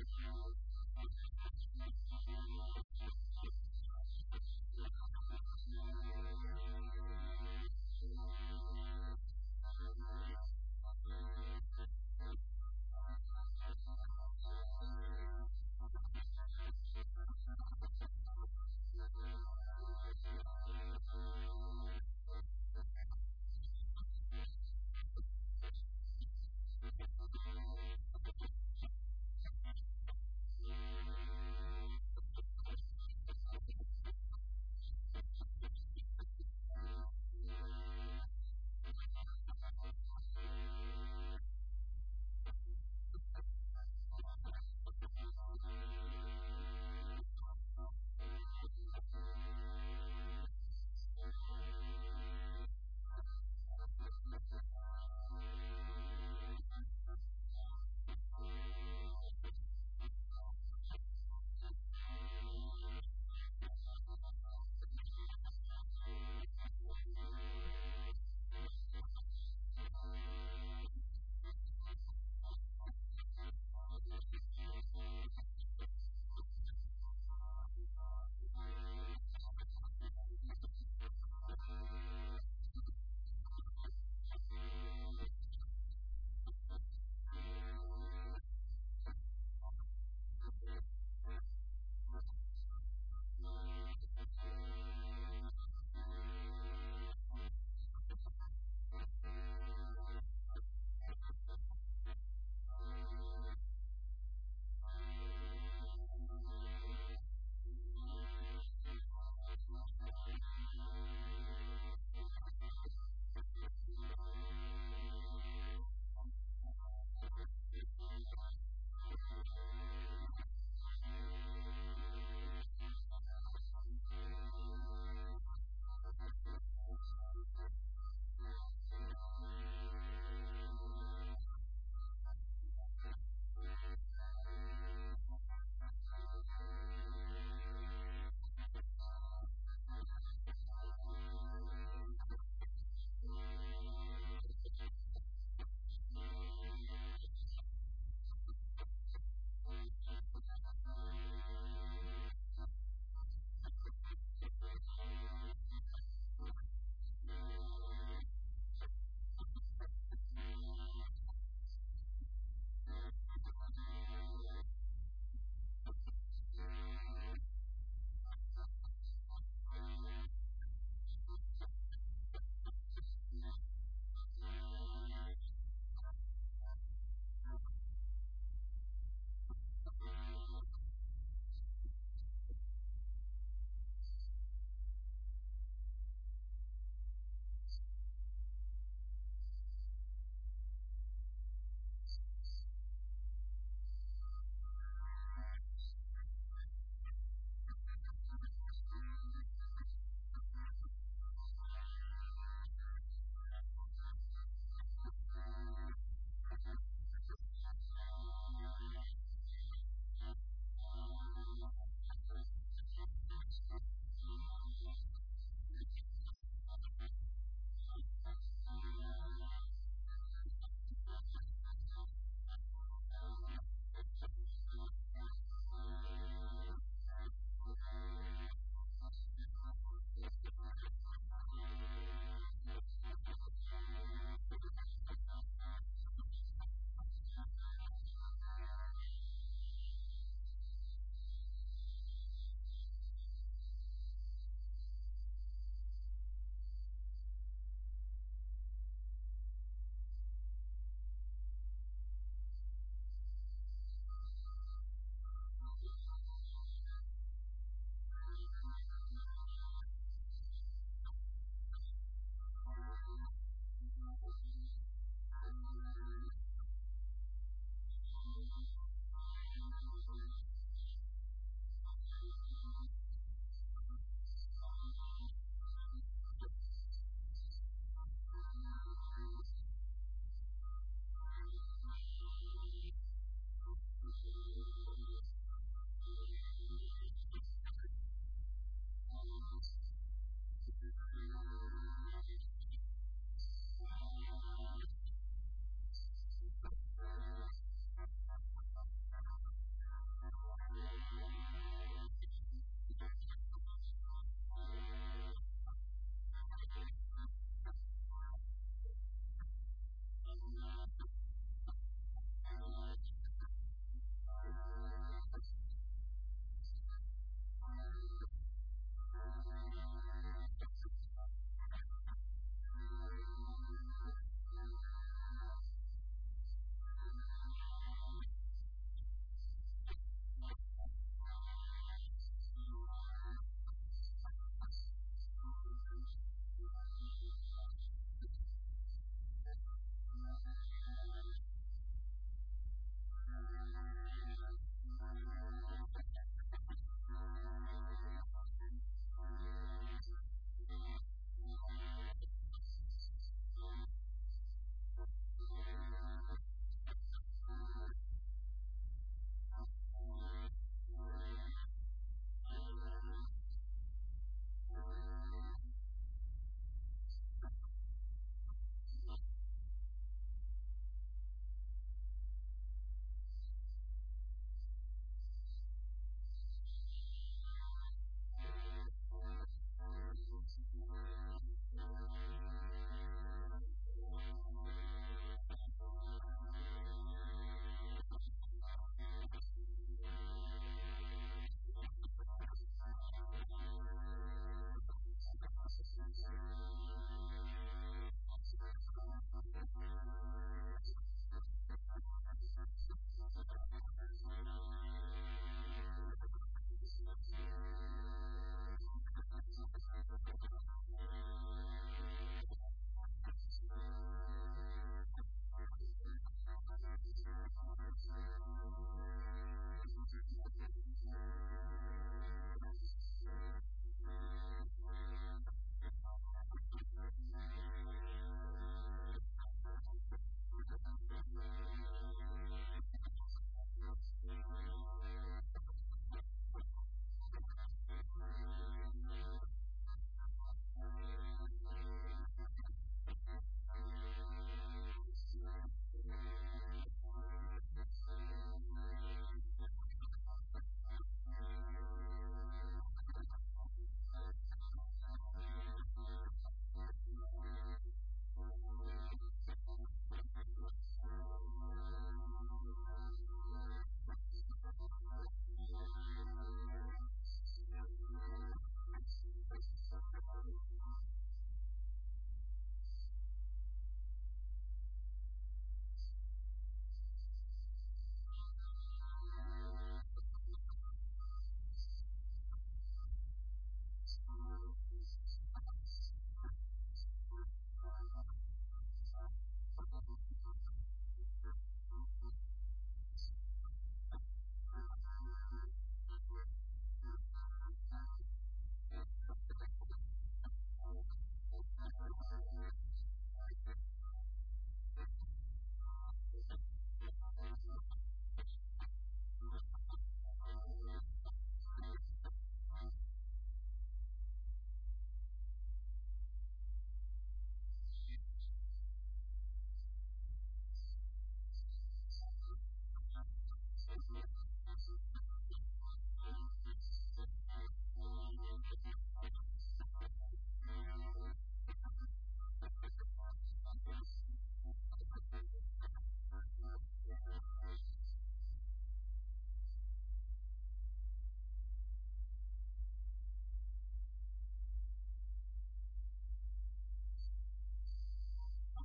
the crowd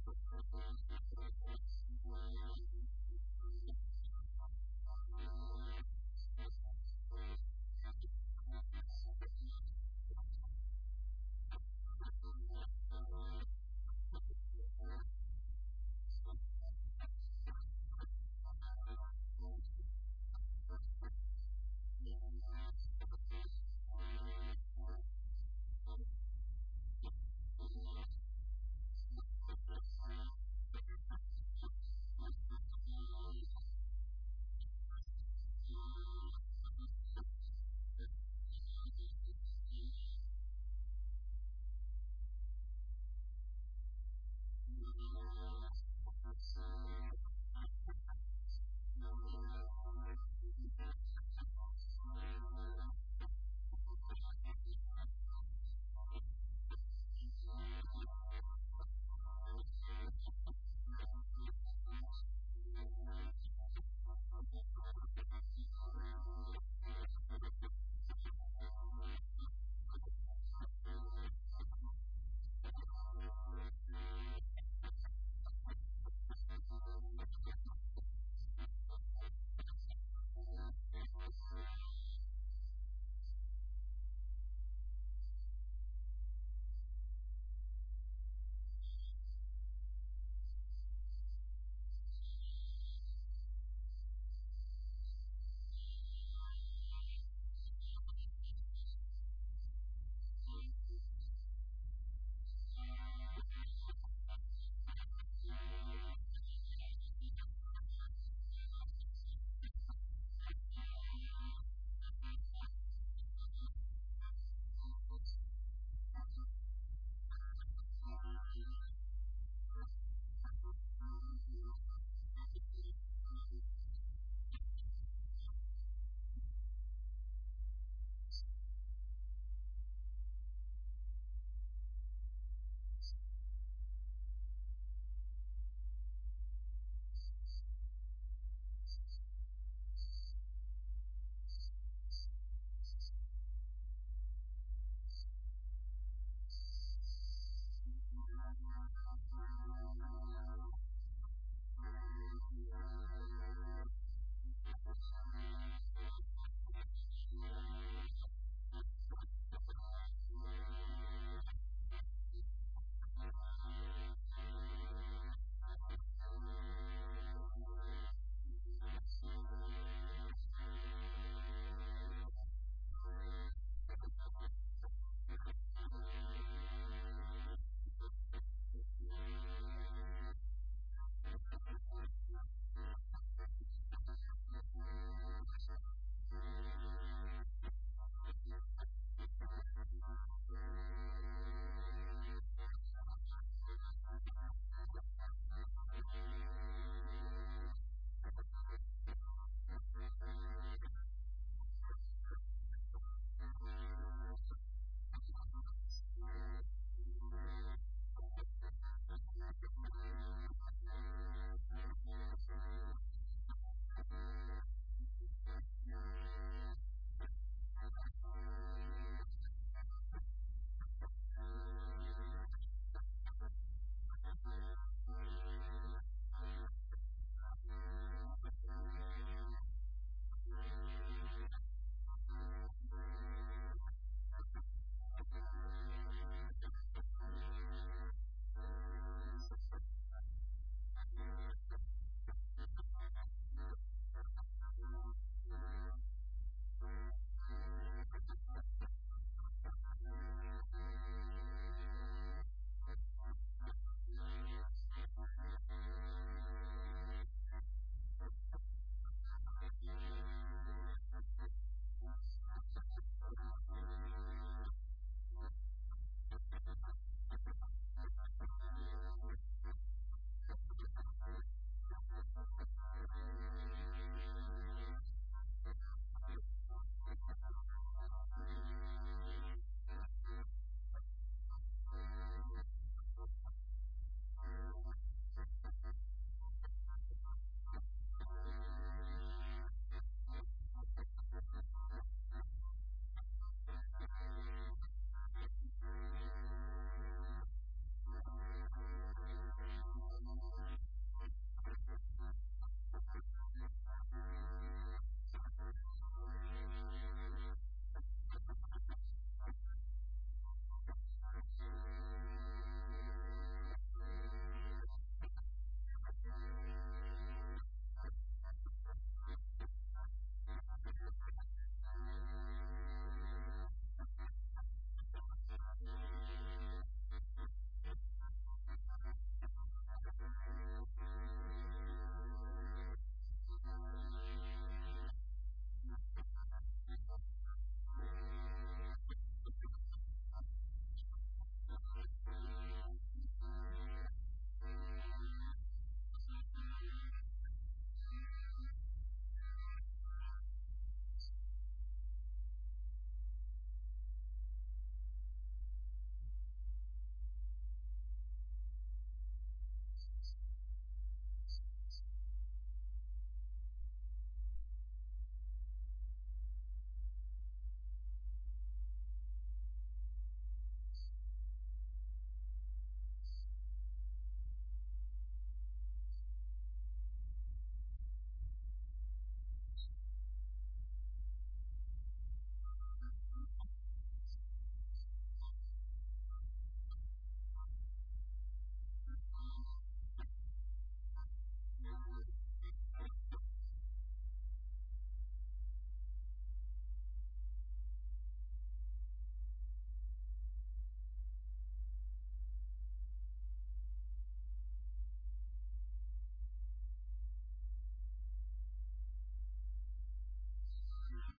Thank you.